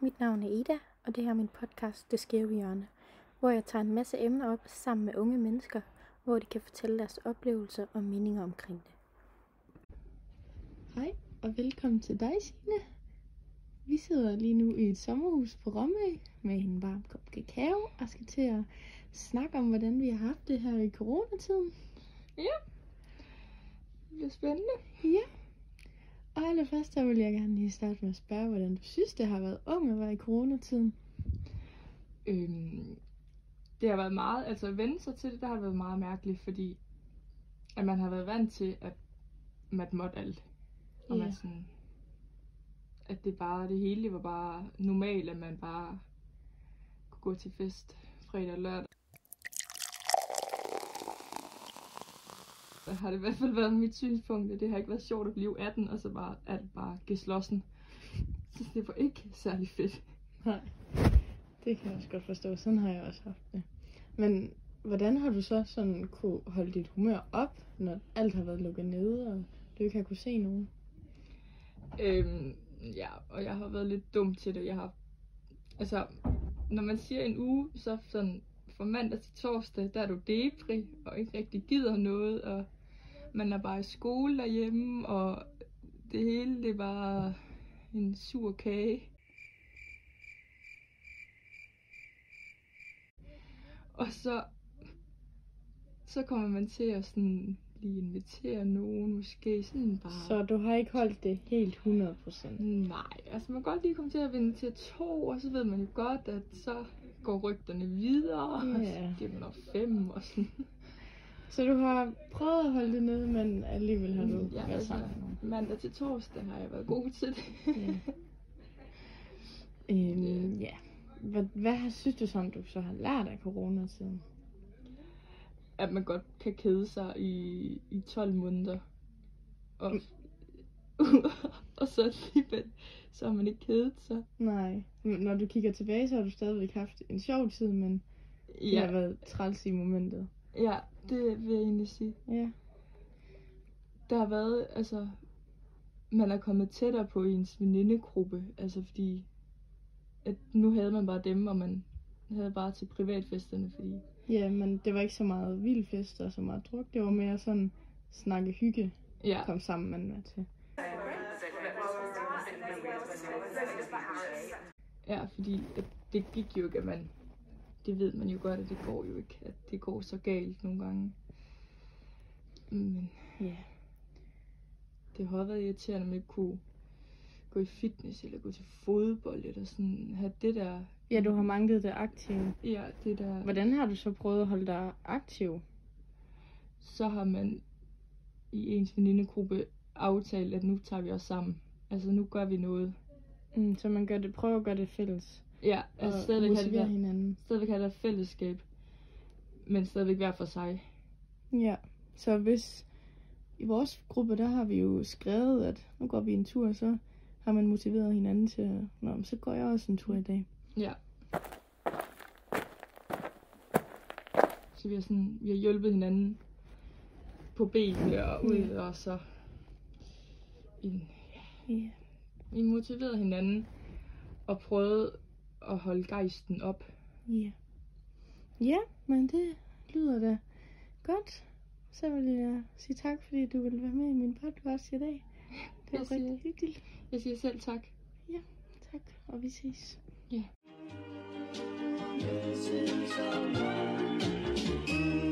Mit navn er Ida, og det her er min podcast, Det Skæve Hjørne, hvor jeg tager en masse emner op sammen med unge mennesker, hvor de kan fortælle deres oplevelser og meninger omkring det. Hej, og velkommen til dig, Signe. Vi sidder lige nu i et sommerhus på Romme med en varm kop kakao og skal til at snakke om, hvordan vi har haft det her i coronatiden. Ja, det bliver spændende. Ja. Og allerførst så vil jeg gerne lige starte med at spørge, hvordan du synes, det har været ung at være i coronatiden. Øhm, det har været meget, altså at vende sig til det, der har været meget mærkeligt, fordi at man har været vant til, at man måtte alt. Og man Ja. sådan, at det bare, det hele var bare normalt, at man bare kunne gå til fest fredag og lørdag. Har det i hvert fald været mit synspunkt, at det har ikke været sjovt at blive 18, og så bare alt bare geslossen. Så det var ikke særlig fedt. Nej, det kan jeg også godt forstå. Sådan har jeg også haft det. Men hvordan har du så sådan kunne holde dit humør op, når alt har været lukket nede, og du ikke har kunne se nogen? Øhm, ja, og jeg har været lidt dum til det. Jeg har, altså, når man siger en uge, så sådan fra mandag til torsdag, der er du depri, og ikke rigtig gider noget, og man er bare i skole derhjemme, og det hele, det er bare en sur kage. Og så, så kommer man til at sådan lige invitere nogen, måske sådan bare... Så du har ikke holdt det helt 100%? Nej, altså man kan godt lige komme til at vinde til to, og så ved man jo godt, at så går rygterne videre, og Ja. så bliver man op fem og sådan. Så du har prøvet at holde det nede, men alligevel har du Ja, været altså, mandag til torsdag har jeg været god til det. Ja. Øhm, ja. Hvad, hvad har- synes du så, om du så har lært af coronatiden? At man godt kan kede sig i, i 12 måneder. Og, og så alligevel, så har man ikke kedet sig. Nej. Når du kigger tilbage, så har du stadigvæk haft en sjov tid, men det har Ja, været træls i momentet. Ja, det vil jeg egentlig sige. Ja. der har været, altså, man er kommet tættere på ens venindegruppe, altså fordi, at nu havde man bare dem, og man havde bare til privatfesterne, fordi, Ja, men det var ikke så meget vild fest og så meget druk. Det var mere sådan snakke hygge, ja, kom sammen man med til. ja fordi at det gik jo ikke, at man, det ved man jo godt, at det går jo ikke, at det går så galt nogle gange. Men Ja. det har været irriterende, at man ikke kunne gå i fitness, eller gå til fodbold, eller sådan, have det der, Ja, du har manglet det aktive. ja, det der, Hvordan har du så prøvet at holde dig aktiv? så har man i ens venindegruppe aftalt, at nu tager vi os sammen. Altså nu gør vi noget. Mm, så man gør det, prøver at gøre det fælles. Ja, Og altså stadigvæk have, det motivere der, hinanden. stadigvæk have det der fællesskab, men stadigvæk hver for sig. Ja, så hvis i vores gruppe, der har vi jo skrevet, at nu går vi en tur, så har man motiveret hinanden til, at, Nå, men så går jeg også en tur i dag. Ja. Så vi har, sådan, vi har hjulpet hinanden på benene og ud, Ja. og så en, Ja. vi motiverede hinanden og prøvede at holde gejsten op. Ja. Ja, men det lyder da godt. Så vil jeg sige tak, fordi du ville være med i min podcast i dag. Det var Jeg siger- rigtig hyggeligt. Jeg siger selv tak. Tak, og vi ses. Ja. Our